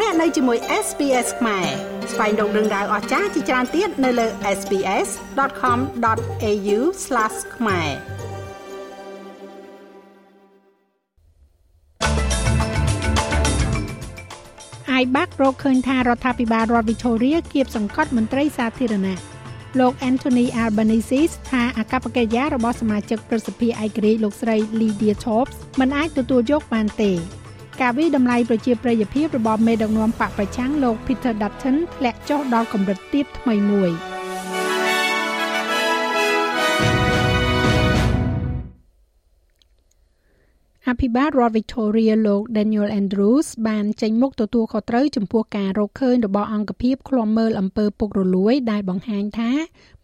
លោកអ្នកនៅជាមួយ SPS ខ្មែរស្វែងរកដឹងដៅអស្ចារ្យជាច្រើនទៀតនៅលើ SPS.com.au/ ខ្មែរអាយបាក់រកឃើញថារដ្ឋាភិបាលរដ្ឋ Victoria គៀបសង្កត់មន្ត្រីសាធារណៈលោក Anthony Albanese ថាអកប្បកិរិយារបស់សមាជិកប្រសិទ្ធិឯករាជ្យលោកស្រី Lydia Tops មិនអាចទទួលយកបានទេ ការវិតម្លៃប្រជាប្រិយភាពរបស់មេដឹកនាំបកប្រឆាំងលោក Peter Dutton ធ្លាក់ចុះដល់កម្រិតទាបថ្មីមួយ។ ភិបាលរដ្ឋ Victoria លោក Daniel Andrews បានចេញមុខទទួលខុសត្រូវចំពោះការរកឃើញរបស់អង្គភាពឃ្លាំមើលអំពើពុករលួយដែលបង្ហាញថា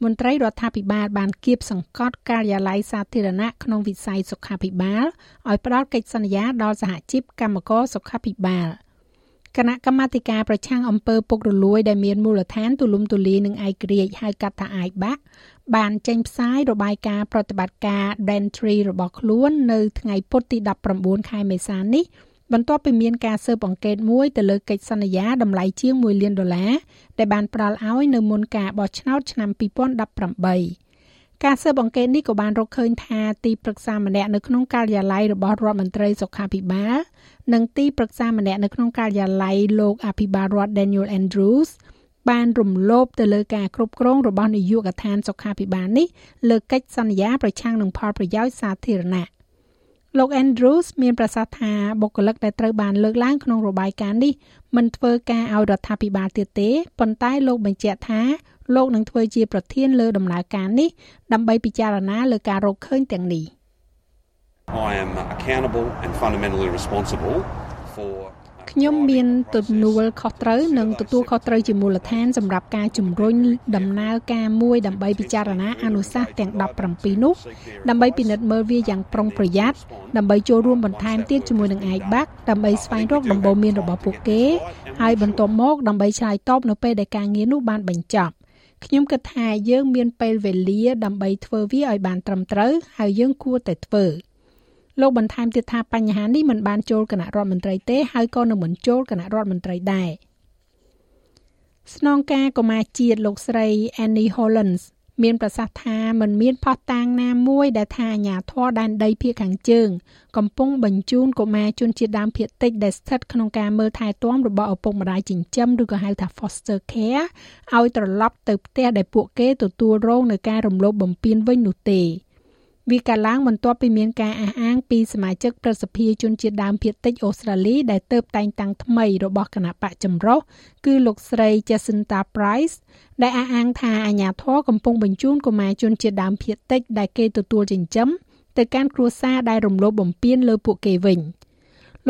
មន្ត្រីរដ្ឋាភិបាលបានគៀបសង្កត់ការិយាល័យសាធារណៈក្នុងវិស័យសុខាភិបាលឲ្យផ្ដល់កិច្ចសន្យាដល់សហជីពកម្មករសុខាភិបាល គណៈកម្មាធិការប្រឆាំងអំពើពុករលួយដែលមានមូលដ្ឋានទូលំទូលាយនិងឯករាជ្យហៅកាត់ថា IBAC បានចេញផ្សាយរបាយការណ៍ប្រតិបត្តិការ Dentry របស់ខ្លួននៅថ្ងៃពុធទី19ខែមេសានេះបន្ទាប់ពីមានការស៊ើបអង្កេតមួយទៅលើកិច្ចសន្យាតម្លៃជាង1លានដុល្លារដែលបានផ្ដល់ឲ្យនៅមុនការបោះឆ្នោតឆ្នាំ2018 ការស៊ើបអង្កេតនេះក៏បានរកឃើញថាទីប្រឹក្សាម្នាក់នៅក្នុងការិយាល័យរបស់រដ្ឋមន្ត្រីសុខាភិបាលនិងទីប្រឹក្សាម្នាក់នៅក្នុងការិយាល័យលោកអភិបាលរដ្ឋ Daniel Andrews បានរំលោភទៅលើការគ្រប់គ្រងរបស់នាយកដ្ឋានសុខាភិបាលនេះលើកិច្ចសន្យាប្រឆាំងនឹងផលប្រយោជន៍សាធារណៈលោក Andrews មានប្រសាសន៍ថាបុគ្គលិកដែលត្រូវបានលើកឡើងក្នុងរបាយការណ៍នេះមិនធ្វើការឲ្យរដ្ឋាភិបាលទៀតទេប៉ុន្តែលោកបញ្ជាក់ថា លោកនឹងធ្វើជាប្រធានលើដំណើរការនេះដើម្បីពិចារណាលើការរកឃើញទាំងនេះ I am accountable and fundamentally responsible for ខ្ញុំមានទំនួលខុសត្រូវនិងទទួលខុសត្រូវជាមូលដ្ឋានសម្រាប់ការជំរុញដំណើរការមួយដើម្បីពិចារណាអនុសាសន៍ទាំង17នោះដើម្បីពិនិត្យមើលវាយ៉ាងប្រុងប្រយ័ត្នដើម្បីចូលរួមបន្ថែមទៀតជាមួយនឹងឯកបាក់ដើម្បីស្វែងរកដំបូន្មានរបស់ពួកគេហើយបន្ទាប់មកដើម្បីឆ្លើយតបនៅពេលដែលការងារនោះបានបញ្ចប់ ខ្ញុំគិតថាយើងមានពេលវេលាដើម្បីធ្វើវាឲ្យបានត្រឹមត្រូវហើយយើងគួរតែធ្វើ។លោកបន្ថែមទៀតថាបញ្ហានេះមិនបានចូលគណៈរដ្ឋមន្ត្រីទេហើយក៏នឹងមិនចូលគណៈរដ្ឋមន្ត្រីដែរស្នងការកុមារជាតិលោកស្រី Annie Hollands មានប្រសាសន៍ថាมันមានផុសតាងណាមួយដែលថាអាញាធរដែនដីភៀកខាងជើង កំពុងបញ្ជូនកុមារជនជាតិដើមភាគតិចដែលស្ថិតក្នុងការមើលថែទាំរបស់ឪពុកម្ដាយចិញ្ចឹមឬក៏ហៅថា foster care ឲ្យត្រឡប់ទៅផ្ទះដែលពួកគេទទួលរងនឹងការរំលោភបំពានវិញនោះទេ។ វាកាលឡើងបន្ទាប់ពីមានការអះអាងពីសមាជិកប្រសិទ្ធិជនជាតិដើមភាគតិចអូស្ត្រាលីដែលទៅតែងតាំងថ្មីរបស់គណៈបកចម្រុះគឺលោកស្រី Jacinta Price ដែលអះអាងថាអាញាធរកំពុងបញ្ជូនកុមារជនជាតិដើមភាគតិចដែលគេទទួលចិញ្ចឹមទៅកាន់គ្រួសារដែលរំលោភបំពានលើពួកគេវិញ។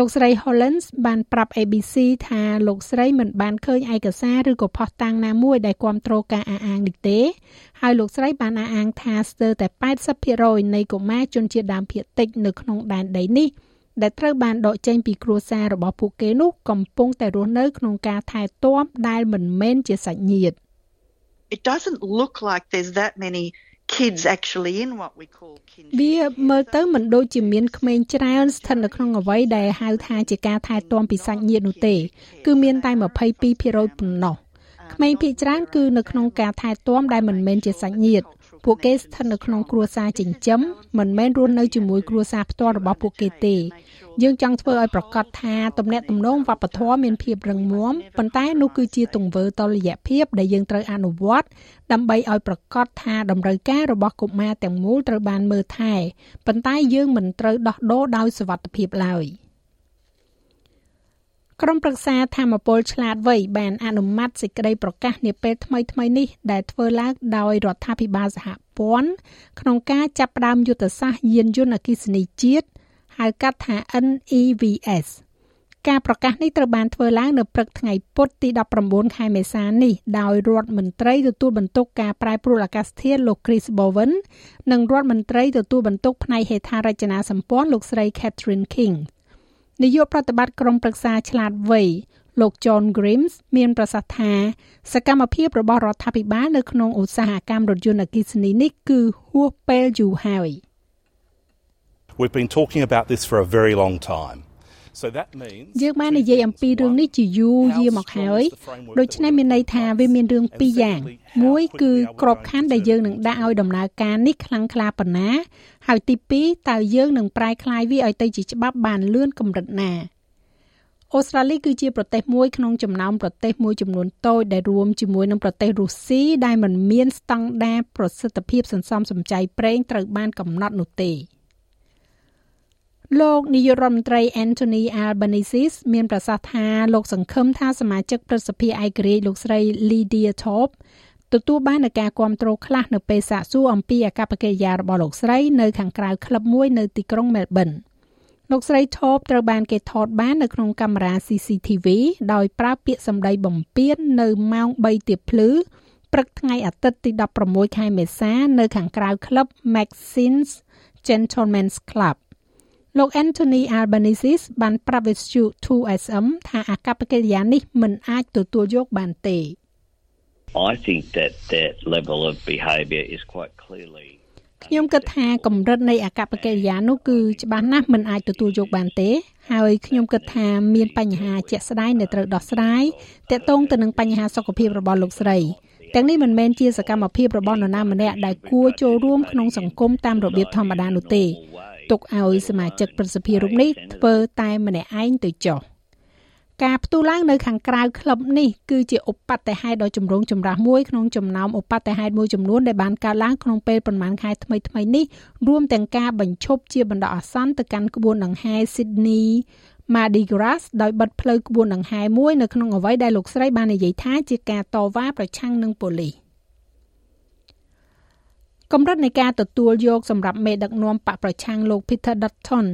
លោកស្រី Hollands បានប្រាប់ ABC ថាលោកស្រីមិនបានឃើញឯកសារឬក៏ផុសតាំងណាមួយដែលគាំទ្រការអះអាងនេះទេ ហើយលោកស្រីបានអះអាងថាស្ទើរតែ80%នៃកុមារជនជាតិដើមភាគតិចនៅក្នុងដែនដីនេះដែលត្រូវបានដកចេញពីគ្រួសាររបស់ពួកគេនោះកំពុងតែរស់នៅក្នុងការថែទាំដែលមិនមែនជាសាច់ញាតិ It doesn't look like there's that many kids actually in what we call kin វាមើលទៅមិនដូចជាមានក្មេងច្រើនស្ថិតនៅក្នុងអ្វីដែលហៅថាជាការថែទាំពីសាច់ញាតិនោះទេ គឺមានតែ22%ប៉ុណ្ណោះក្មេងភាគច្រើនគឺនៅក្នុងការថែទាំដែលមិនមែនជាសាច់ញាតិ ពួកគេស្ថិតនៅក្នុងគ្រួសារចិញ្ចឹមមិនមែនរស់នៅជាមួយគ្រួសារផ្ទាល់របស់ពួកគេទេយើងចង់ធ្វើឲ្យប្រកាសថាទំនាក់ទំនងវប្បធម៌មានភាពរឹងមាំប៉ុន្តែនោះគឺជាទង្វើតលយៈភាពដែលយើងត្រូវអនុវត្តដើម្បីឲ្យប្រកាសថាតម្រូវការរបស់កុមារទាំងមូលត្រូវបានមើលថែប៉ុន្តែយើងមិនត្រូវដោះដូរដោយសវត្ថិភាពឡើយ។ ក្រុមប្រឹក្សាធម្មពលឆ្លាតវៃបានអនុម័តសេចក្តីប្រកាសនាពេលថ្មីៗនេះដែលធ្វើឡើងដោយរដ្ឋាភិបាលសហព័ន្ធក្នុងការចាប់ផ្ដើមយុទ្ធសាស្ត្រយានយន្តអគ្គិសនីជាតិហៅកាត់ថា NEVS ការប្រកាសនេះត្រូវបានធ្វើឡើងនៅព្រឹកថ្ងៃពុធទី19ខែមេសានេះដោយរដ្ឋមន្ត្រីទទួលបន្ទុកការប្រែប្រួលអាកាសធាតុលោក Chris Bowen និងរដ្ឋមន្ត្រីទទួលបន្ទុកផ្នែកហេដ្ឋារចនាសម្ព័ន្ធលោកស្រី Catherine King ។ នាយកប្រតិបត្តិក្រុមប្រឹក្សាឆ្លាតវៃលោក John Grims មានប្រសាសន៍ថាសកម្មភាពរបស់រដ្ឋាភិបាលនៅក្នុងឧស្សាហកម្មរថយន្តអគ្គិសនីនេះគឺហួសពេលយូរហើយ We've been talking about this for a very long time. យើងបាននិយាយអំពីរឿងនេះជាយូរយារមកហើយដូច្នេះមានន័យថាវាមានរឿងពីរយ៉ាង មួយគឺក្របខ័ណ្ឌដែលយើងនឹងដាក់ឲ្យដំណើរការនេះខ្លាំងក្លាប៉ុណ្ណា ហើយទី2តើយើងនឹងប្រែក្លាយវាឲ្យទៅជាច្បាប់បានលឿនកម្រិតណាអូស្ត្រាលីគឺជាប្រទេសមួយក្នុងចំណោមប្រទេសមួយចំនួនតូចដែលរួមជាមួយនឹងប្រទេសរុស្ស៊ីដែលមិនមានស្តង់ដារប្រសិទ្ធភាពសន្សំសំចៃប្រេងត្រូវបានកំណត់នោះទេ លោកនាយករដ្ឋមន្ត្រី Anthony Albanese មានប្រសាសន៍ថាលោកសង្ឃឹមថាសមាជិកព្រឹទ្ធសភាឯករាជ្យលោកស្រី Lydia Thorpe ទទួលបាននូវការគ្រប់គ្រងខ្លះនៅពេលសាកសួរអំពីអកប្បកិរិយារបស់លោកស្រីនៅខាងក្រៅក្លឹបមួយនៅទីក្រុង Melbourne លោកស្រី Thorpe ត្រូវបានគេថតបាននៅក្នុងកាមេរ៉ា CCTV ដោយប្រើពាក្យសម្ដីបំពាននៅម៉ោង3ទៀបភ្លឺព្រឹកថ្ងៃអាទិត្យទី16ខែមេសា នៅខាងក្រៅក្លឹប Maxine's Gentlemen's Club លោក Anthony Albanese បានប្រាប់វិទ្យុ 2SM ថាអាកប្បកិរិយានេះមិនអាចទទួលយកបានទេ I think that that level of behavior is quite clearly ខ្ញុំគិតថាកម្រិតនៃអកប្បកិរិយានោះគឺច្បាស់ណាស់មិនអាចទទួលយកបានទេ ហើយខ្ញុំគិតថាមានបញ្ហាជាក់ស្ដែងដែលត្រូវដោះស្រាយទាក់ទងទៅនឹងបញ្ហាសុខភាពរបស់លោកស្រីទាំងនេះមិនមែនជាសកម្មភាពរបស់នរណាម្នាក់ដែលគួរចូលរួមក្នុងសង្គមតាមរបៀបធម្មតានោះទេ ទុកឲ្យសមាជិកប្រសិទ្ធភាពរូបនេះធ្វើតែម្នាក់ឯងទៅចុះការផ្ទុះឡើងនៅខាងក្រៅក្លឹបនេះគឺជាឧបទ្ទហេតុដ៏ចម្រូងចម្រាសមួយក្នុងចំណោមឧបទ្ទហេតុមួយចំនួនដែលបានកើតឡើងក្នុងពេលប្រមាណខែថ្មីថ្មីនេះរួមទាំងការបញ្ឈប់ជាបណ្ដោះអាសន្នទៅកាន់ក្បួនដង្ហែ Sydney Mardi Gras ដោយបិទផ្លូវក្បួនដង្ហែមួយនៅក្នុងអ្វីដែលលោកស្រីបាននិយាយថាជាការតវ៉ាប្រឆាំងនឹងប៉ូលីស កម្រិតនៃការទទួលយកសម្រាប់មេដឹកនាំបកប្រឆាំងលោក Peter Dutton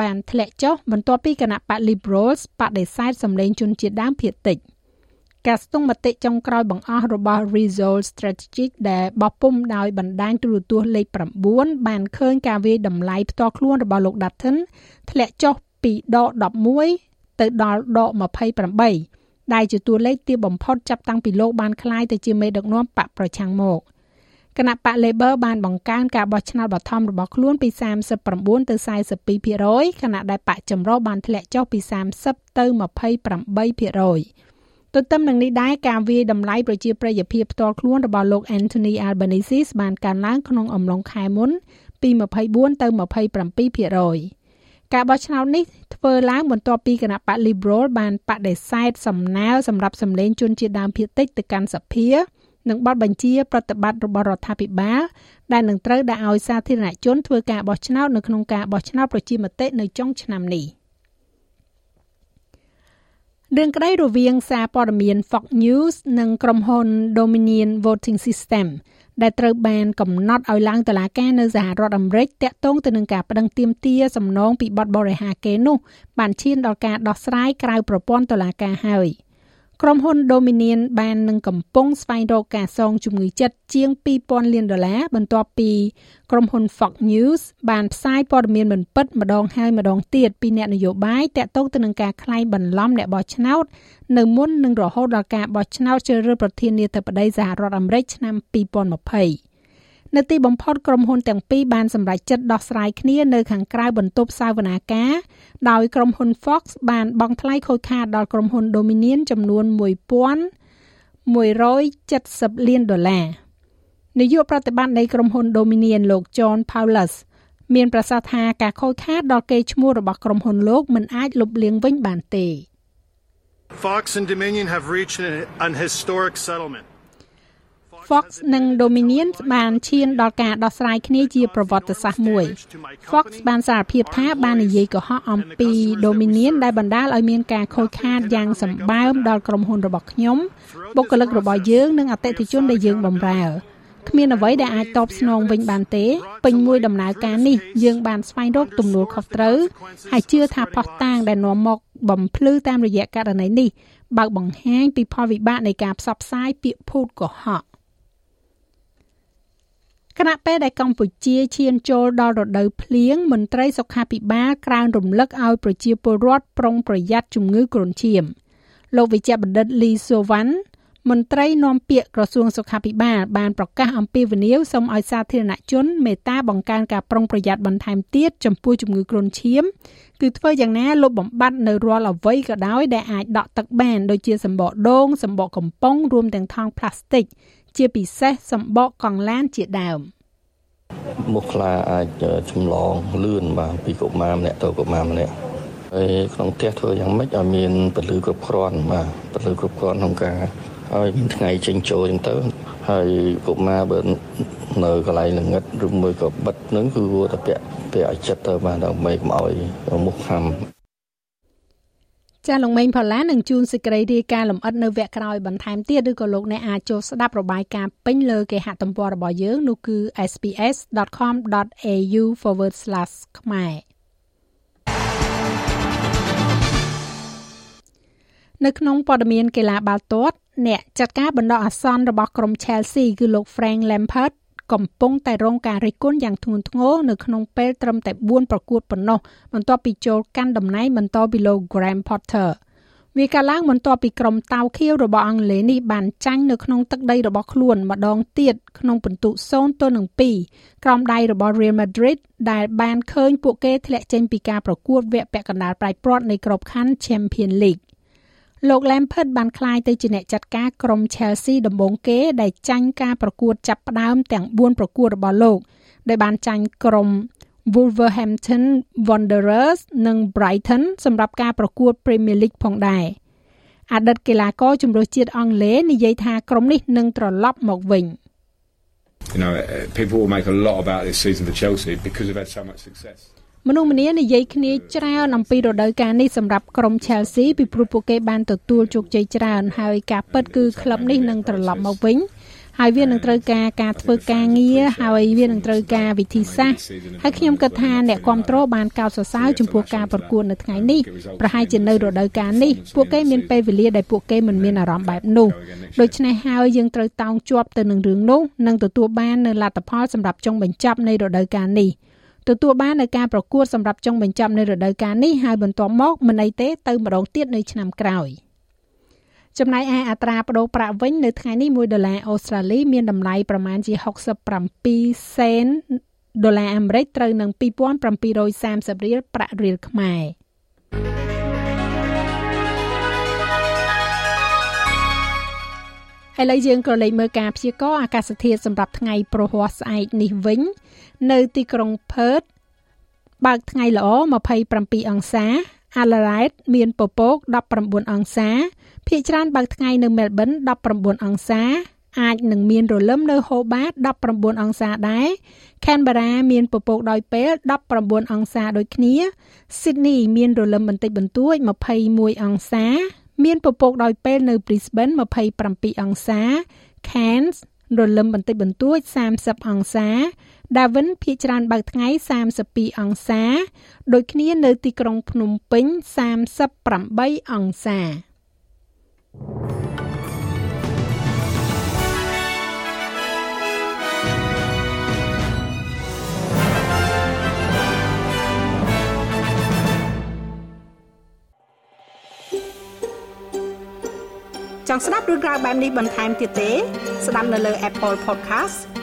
បានធ្លាក់ចុះបន្ទាប់ពីគណៈបក Liberals បដិសេធសម្លេងជនជាតិដើមភាគតិចការស្ទង់មតិចុងក្រោយបង្អស់របស់ Result Strategic ដែលបោះពុម្ពដោយបណ្ដាញទូរទស្សន៍លេខ9បានឃើញការវាយតម្លៃផ្ទាល់ខ្លួនរបស់លោក Dutton ធ្លាក់ចុះពីដក11ទៅដល់ដក28ដែលជាតួលេខទាបបំផុតចាប់តាំងពីលោកបានក្លាយទៅជាមេដឹកនាំបកប្រឆាំងមក។ គណៈបក Labor បានបង្កើនការបោះឆ្នោតបឋមរបស់ខ្លួនពី39ទៅ42%ខណៈដែលបកចម្រុះបានធ្លាក់ចុះពី30ទៅ28%ទន្ទឹមនឹងនេះដែរការវាយតម្លៃប្រជាប្រិយភាពផ្ទាល់ខ្លួនរបស់លោក Anthony Albanese បានកើនឡើងក្នុងអំឡុងខែមុនពី24ទៅ27%ការបោះឆ្នោតនេះធ្វើឡើងបន្ទាប់ពីគណៈបក Liberal បានបដិសេធសំណើសម្រាប់សម្លេងជនជាតិដើមភាគតិចទៅកាន់សភា និងបទបញ្ជាប្រតិបត្តិរបស់រដ្ឋាភិបាលដែលនឹងត្រូវដាក់ឲ្យសាធារណជនធ្វើការបោះឆ្នោតនៅក្នុងការបោះឆ្នោតប្រជាមតិនៅចុងឆ្នាំនេះរឿងក្តីរវាងសារព័ត៌មាន Fox News និងក្រុមហ៊ុន Dominion Voting System ដែលត្រូវបានកំណត់ឲ្យឡើងតុលាការនៅសហរដ្ឋអាមេរិកតាក់ទងទៅនឹងការប្តឹងទាមទារសំណងពីបទបរិហាកេរនោះបានឈានដល់ការដោះស្រាយក្រៅប្រព័ន្ធតុលាការហើយ។ ក្រុមហ៊ុន Dominion បាននឹងកំពុងស្វែងរកការសងជំងឺចិត្តជាង2000លានដុល្លារបន្ទាប់ពីក្រុមហ៊ុន Fox News បានផ្សាយព័ត៌មានមិនពិតម្ដងហើយម្ដងទៀតពីអ្នកនយោបាយតាក់ទងទៅនឹងការក្លែងបន្លំអ្នកបោះឆ្នោតនៅមុននឹងរហូតដល់ការបោះឆ្នោតជ្រើសរើសប្រធានាធិបតីសហរដ្ឋអាមេរិកឆ្នាំ2020 នៅទីបំផុតក្រុមហ៊ុនទាំងពីរបានសម្រេចចិត្តដោះស្រាយគ្នានៅខាងក្រៅបន្ទប់សាវនាការដោយក្រុមហ៊ុន Fox បានបង់ថ្លៃខូចខាតដល់ក្រុមហ៊ុន Dominion ចំនួន1170លានដុល្លារនាយកប្រតិបត្តិនៃក្រុមហ៊ុន Dominion លោក John Paulus មានប្រសាសន៍ថាការខូចខាតដល់កេរ្តិ៍ឈ្មោះរបស់ក្រុមហ៊ុនលោកមិនអាចលុបលាងវិញបានទេ Fox and Dominion have reached an historic settlement Fox និង Dominion បានឈានដល់ការដោះស្រាយគ្នាជាប្រវត្តិសាស្ត្រមួយ Fox បានសារភាពថាបាននិយាយកុហកអំពី Dominion ដែលបណ្ដាលឲ្យមានការខូចខាតយ៉ាងសម្បើមដល់ក្រុមហ៊ុនរបស់ខ្ញុំបុគ្គលិករបស់យើងនិងអតិថិជនដែលយើងបម្រើគ្មានអ្វីដែលអាចតបស្នងវិញបានទេពេញមួយដំណើរការនេះយើងបានស្វែងរកទំនួលខុសត្រូវហើយជឿថាផុសតាងដែលនាំមកបំភ្លឺតាមរយៈករណីនេះបើកបង្ហាញពីផលវិបាកនៃការផ្សព្វផ្សាយពាក្យភូតកុហក គណៈពេលដែលកម្ពុជាឈានចូលដល់រដូវភ្លៀងមន្ត្រីសុខាភិបាលក្រើនរំលឹកឲ្យប្រជាពលរដ្ឋប្រុងប្រយ័ត្នជំងឺគ្រុនឈាមលោកវិជ្ជបណ្ឌិតលីសូវ៉ាន់មន្ត្រីនាំពាក្យក្រសួងសុខាភិបាលបានប្រកាសអំពាវនាវសូមឲ្យសាធារណជនមេត្តាបង្កើនការប្រុងប្រយ័ត្នបន្ថែមទៀតចំពោះជំងឺគ្រុនឈាមគឺធ្វើយ៉ាងណាលុបបំបាត់នៅរាល់អ្វីក៏ដោយដែលអាចដក់ទឹកបានដូចជាសម្បកដូងសម្បកកំប៉ុងរួមទាំងថង់ផ្លាស្ទិក ជាពិសេសសម្បកកង់ឡានជាដើមមុខខ្លាអាចចម្លងលឿនបាទពីកុមារម្នាក់ទៅកុមារម្នាក់ហើយក្នុងផ្ទះធ្វើយ៉ាងម៉េចឲ្យមានពលឺគ្រប់គ្រាន់បាទពលឺគ្រប់គ្រាន់ក្នុងការឲ្យមានថ្ងៃចេញចូលចឹងទៅហើយកុមារបើនៅកន្លែងល្ងឹតឬមួយក៏បិទនឹងគឺគួរតែពាក់ពាក់ឲ្យចិត្តទៅបាទដើម្បីកុំឲ្យមុខខំ ចាលោកមេងផល្លានឹងជួនសេចក្តីរាយការណ៍លម្អិតនៅវគ្គក្រោយបន្ថែមទៀតឬក៏លោកអ្នកអាចចូលស្ដាប់របាយការណ៍ពេញលើគេហទំព័ររបស់យើងនោះគឺ sps.com.au/ ខ្មែរនៅក្នុងព័ត៌មានកីឡាបាល់ទាត់អ្នកចាត់ការបណ្ដោះអាសន្នរបស់ក្រុម Chelsea គឺលោក Frank Lampard កំពុងតែរងការរិះគន់យ៉ាងធ្ងន់ធ្ងរនៅក្នុងពេលត្រឹមតែ4ប្រកួតប៉ុណ្ណោះបន្ទាប់ពីចូលកាន់តំណែងបន្តពីលោក Graham Potter វាកាលឡើងបន្ទាប់ពីក្រុមតាវខៀវរបស់អង់គ្លេសនេះបានចាញ់នៅក្នុងទឹកដីរបស់ខ្លួនម្ដងទៀតក្នុងពិន្ទុ0ទល់នឹង2ក្រោមដៃរបស់ Real Madrid ដែលបានឃើញពួកគេធ្លាក់ចេញពីការប្រកួតវគ្គពាក់កណ្ដាលប្រៃព្រាត់នៃក្របខ័ណ្ឌ Champions League លោក Lampard បានក្លាយទៅជាអ្នកចាត់ការក្រុម Chelsea ដំបូងគេ ដែលចាញ់ការប្រកួតចាប់ផ្ដើមទាំង4ប្រកួតរបស់លោក ដែលបានចាញ់ក្រុម Wolverhampton Wanderers និង Brighton សម្រាប់ការប្រកួត Premier League ផងដែរអតីតកីឡាករជម្រើសជាតិអង់គ្លេសនិយាយថាក្រុមនេះនឹងត្រឡប់មកវិញ You know, people will make a lot about this season for Chelsea because they've had so much success. មនុស្សម្នានិយាយគ្នាច្រើនអំពីរដូវកាលនេះសម្រាប់ក្រុម Chelsea ពីព្រោះពួកគេបានទទួលជោគជ័យច្រើនហើយការពិតគឺក្លឹបនេះនឹងត្រឡប់មកវិញហើយវានឹងត្រូវការការធ្វើការងារហើយវានឹងត្រូវការវិធីសាស្ត្រហើយខ្ញុំគិតថាអ្នកគ្រប់គ្រងបានកោតសរសើរចំពោះការប្រកួតនៅថ្ងៃនេះប្រហែលជានៅរដូវកាលនេះពួកគេមានពេលវេលាដែលពួកគេមិនមានអារម្មណ៍បែបនោះដូច្នេះហើយយើងត្រូវតោងជាប់ទៅនឹងរឿងនោះនិងទទួលបាននូវលទ្ធផលសម្រាប់ចុងបញ្ចប់នៃរដូវកាលនេះ។ ទទួលបាននៅការប្រកួតសម្រាប់ចុងបញ្ចប់នៃរដូវកាលនេះហើយបន្ទាប់មកមិនអីទេទៅម្ដងទៀតនៅឆ្នាំក្រោយចំណែកឯអត្រាប្តូរប្រាក់វិញនៅថ្ងៃនេះ1ដុល្លារអូស្ត្រាលីមានតម្លៃប្រមាណជា67សេនដុល្លារអាមេរិកត្រូវនឹង2730រៀលប្រាក់រៀលខ្មែរឥឡូវយើងក៏លេខមើលការព្យាករណ៍អាកាសធាតុសម្រាប់ថ្ងៃប្រហ័សស្អែកនេះវិញ នៅទីក្រុងផឺតបើកថ្ងៃល្អ27អង្សា Adelaide មានពពក19អង្សាភាគច្រើនបើកថ្ងៃនៅ Melbourne 19អង្សាអាចនឹងមានរលឹមនៅ Hobart 19អង្សាដែរ Canberra មានពពកដោយពេល19អង្សាដូចគ្នា Sydney មានរលឹមបន្តិចបន្តួច21អង្សា មានពពកដោយពេលនៅ Brisbane 27អង្សា Cairns រលឹមបន្តិចបន្តួច30អង្សា Darwin ភាគច្រើនបើកថ្ងៃ32អង្សាដូចគ្នានៅទីក្រុងភ្នំពេញ38អង្សាចង់ស្ដាប់រឿងរ៉ាវបែបនេះបន្ថែមទៀតទេ ស្ដាប់នៅលើ Apple Podcast